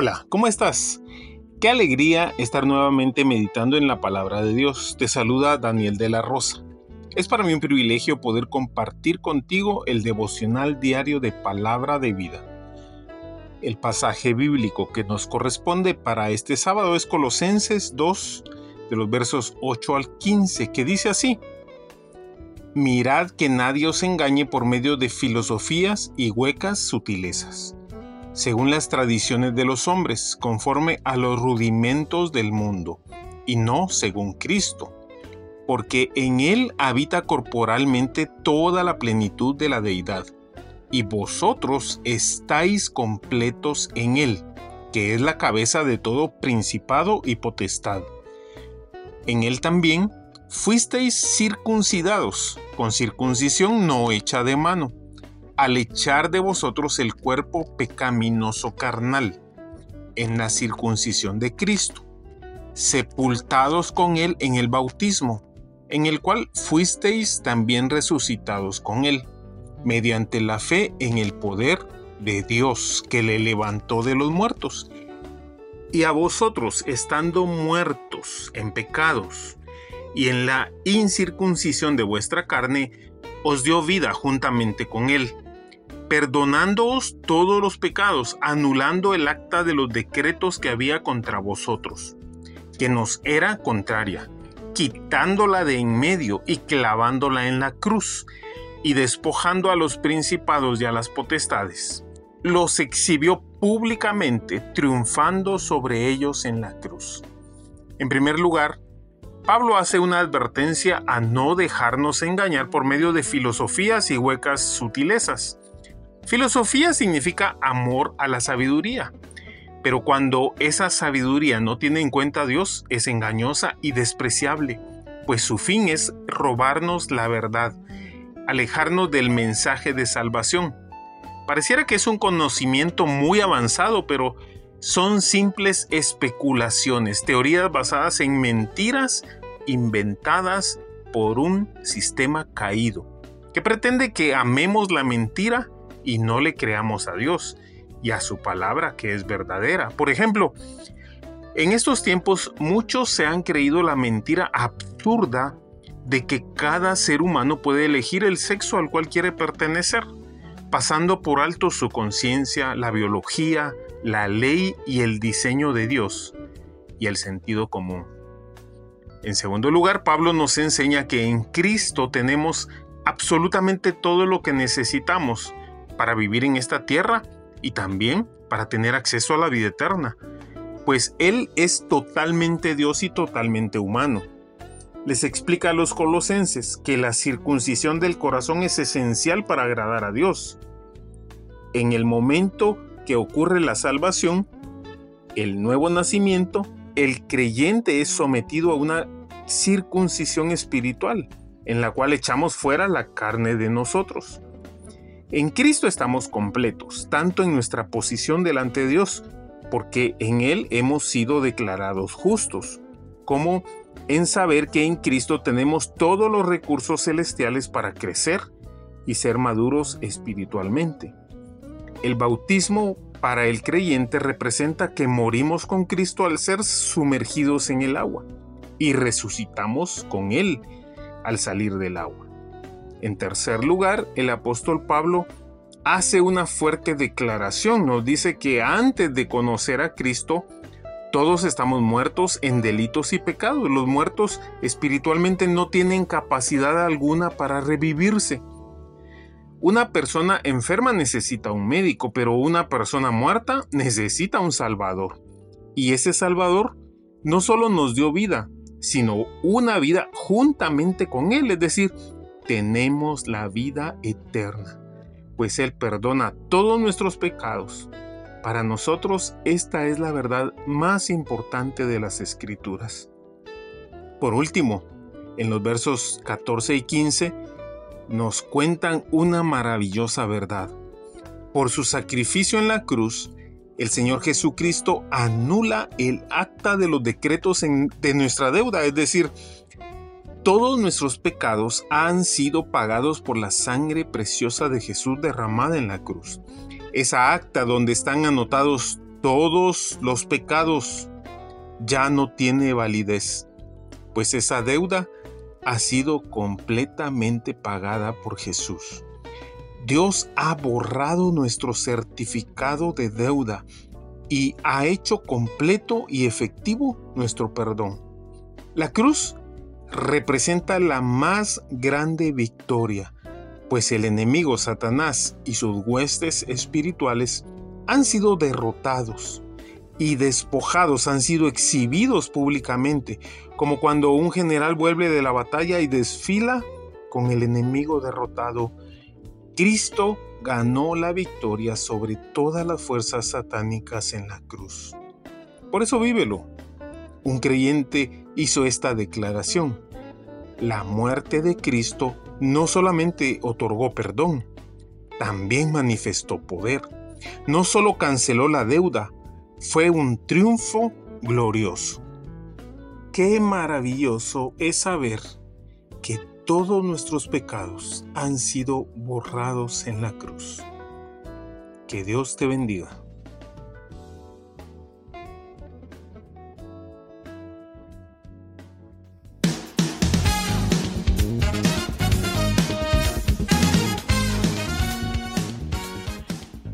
Hola, ¿cómo estás? Qué alegría estar nuevamente meditando en la palabra de Dios. Te saluda Daniel de la Rosa. Es para mí un privilegio poder compartir contigo el devocional diario de palabra de vida. El pasaje bíblico que nos corresponde para este sábado es Colosenses 2, de los versos 8 al 15, que dice así. Mirad que nadie os engañe por medio de filosofías y huecas sutilezas según las tradiciones de los hombres, conforme a los rudimentos del mundo, y no según Cristo, porque en Él habita corporalmente toda la plenitud de la deidad, y vosotros estáis completos en Él, que es la cabeza de todo principado y potestad. En Él también fuisteis circuncidados, con circuncisión no hecha de mano al echar de vosotros el cuerpo pecaminoso carnal en la circuncisión de Cristo, sepultados con Él en el bautismo, en el cual fuisteis también resucitados con Él, mediante la fe en el poder de Dios que le levantó de los muertos. Y a vosotros, estando muertos en pecados y en la incircuncisión de vuestra carne, os dio vida juntamente con Él perdonándoos todos los pecados, anulando el acta de los decretos que había contra vosotros, que nos era contraria, quitándola de en medio y clavándola en la cruz, y despojando a los principados y a las potestades. Los exhibió públicamente, triunfando sobre ellos en la cruz. En primer lugar, Pablo hace una advertencia a no dejarnos engañar por medio de filosofías y huecas sutilezas. Filosofía significa amor a la sabiduría, pero cuando esa sabiduría no tiene en cuenta a Dios es engañosa y despreciable, pues su fin es robarnos la verdad, alejarnos del mensaje de salvación. Pareciera que es un conocimiento muy avanzado, pero son simples especulaciones, teorías basadas en mentiras inventadas por un sistema caído, que pretende que amemos la mentira y no le creamos a Dios y a su palabra que es verdadera. Por ejemplo, en estos tiempos muchos se han creído la mentira absurda de que cada ser humano puede elegir el sexo al cual quiere pertenecer, pasando por alto su conciencia, la biología, la ley y el diseño de Dios y el sentido común. En segundo lugar, Pablo nos enseña que en Cristo tenemos absolutamente todo lo que necesitamos para vivir en esta tierra y también para tener acceso a la vida eterna, pues Él es totalmente Dios y totalmente humano. Les explica a los colosenses que la circuncisión del corazón es esencial para agradar a Dios. En el momento que ocurre la salvación, el nuevo nacimiento, el creyente es sometido a una circuncisión espiritual, en la cual echamos fuera la carne de nosotros. En Cristo estamos completos, tanto en nuestra posición delante de Dios, porque en Él hemos sido declarados justos, como en saber que en Cristo tenemos todos los recursos celestiales para crecer y ser maduros espiritualmente. El bautismo para el creyente representa que morimos con Cristo al ser sumergidos en el agua y resucitamos con Él al salir del agua. En tercer lugar, el apóstol Pablo hace una fuerte declaración. Nos dice que antes de conocer a Cristo, todos estamos muertos en delitos y pecados. Los muertos espiritualmente no tienen capacidad alguna para revivirse. Una persona enferma necesita un médico, pero una persona muerta necesita un salvador. Y ese salvador no solo nos dio vida, sino una vida juntamente con Él, es decir, tenemos la vida eterna, pues Él perdona todos nuestros pecados. Para nosotros esta es la verdad más importante de las escrituras. Por último, en los versos 14 y 15 nos cuentan una maravillosa verdad. Por su sacrificio en la cruz, el Señor Jesucristo anula el acta de los decretos de nuestra deuda, es decir, todos nuestros pecados han sido pagados por la sangre preciosa de Jesús derramada en la cruz. Esa acta donde están anotados todos los pecados ya no tiene validez, pues esa deuda ha sido completamente pagada por Jesús. Dios ha borrado nuestro certificado de deuda y ha hecho completo y efectivo nuestro perdón. La cruz representa la más grande victoria, pues el enemigo Satanás y sus huestes espirituales han sido derrotados y despojados, han sido exhibidos públicamente, como cuando un general vuelve de la batalla y desfila con el enemigo derrotado Cristo ganó la victoria sobre todas las fuerzas satánicas en la cruz. Por eso vívelo. Un creyente hizo esta declaración. La muerte de Cristo no solamente otorgó perdón, también manifestó poder. No solo canceló la deuda, fue un triunfo glorioso. Qué maravilloso es saber que todos nuestros pecados han sido borrados en la cruz. Que Dios te bendiga.